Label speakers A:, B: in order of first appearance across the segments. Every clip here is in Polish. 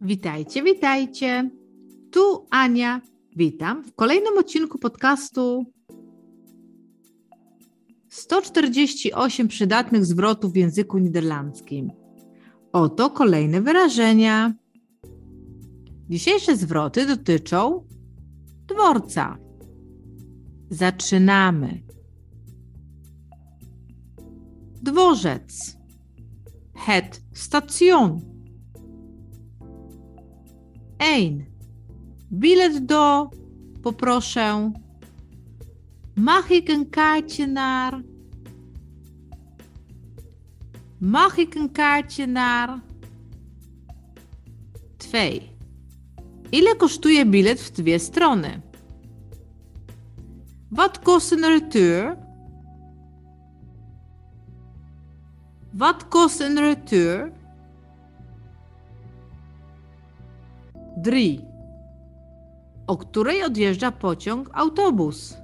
A: Witajcie, witajcie. Tu Ania. Witam w kolejnym odcinku podcastu 148 przydatnych zwrotów w języku niderlandzkim. Oto kolejne wyrażenia. Dzisiejsze zwroty dotyczą dworca. Zaczynamy. Dworzec. Het station. Ein. Bilet do. Poproszę. Mag ik een kaartje naar? Mag ik een kaartje naar? 2. Ile kosztuje bilet w dwie strony? Wat kost een retour? Wat kost een retour? 3. O której odjeżdża pociąg autobus?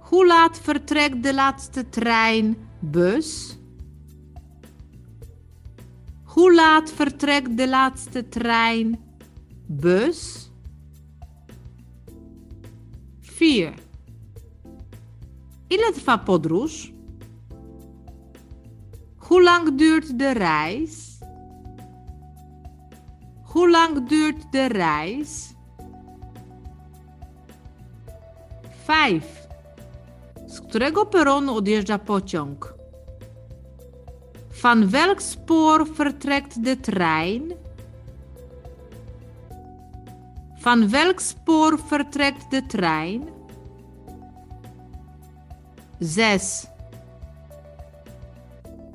A: Hoe laat vertrekt de laatste trein bus? Hoe laat vertrekt de laatste trein bus? 4. Ile trwa podróż? Hoe lang duurt de reis? Hoe lang duurt de reis? 5. Z którego peronu odjeżdża pociąg? Van welk spoor vertrekt de trein? Van welk spoor vertrekt de trein? 6.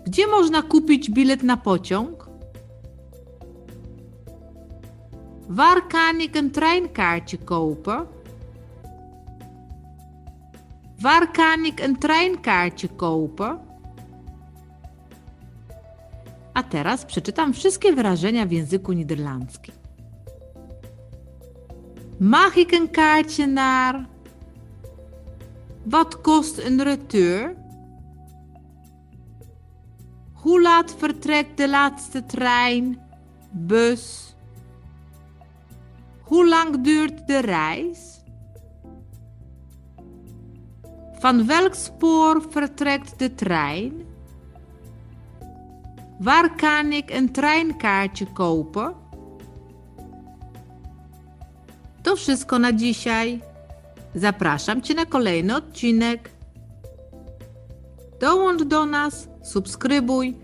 A: Gdzie można kupić bilet na pociąg? Waar kan ik een treinkaartje kopen? Waar kan ik een treinkaartje kopen? A teraz przeczytam wszystkie wyrażenia w języku niderlandzkim. Mag ik een kaartje naar? Wat kost een retour? Hoe laat vertrekt de laatste trein, bus? Hoe lang duurt de reis? Van welk spoor vertrekt de trein? Waar kan ik een treinkaartje kopen? To wszystko na dzisiaj. Zapraszam Cię na kolejny odcinek. Dołącz do nas, subskrybuj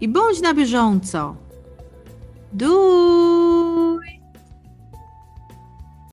A: i bądź na bieżąco. Doei!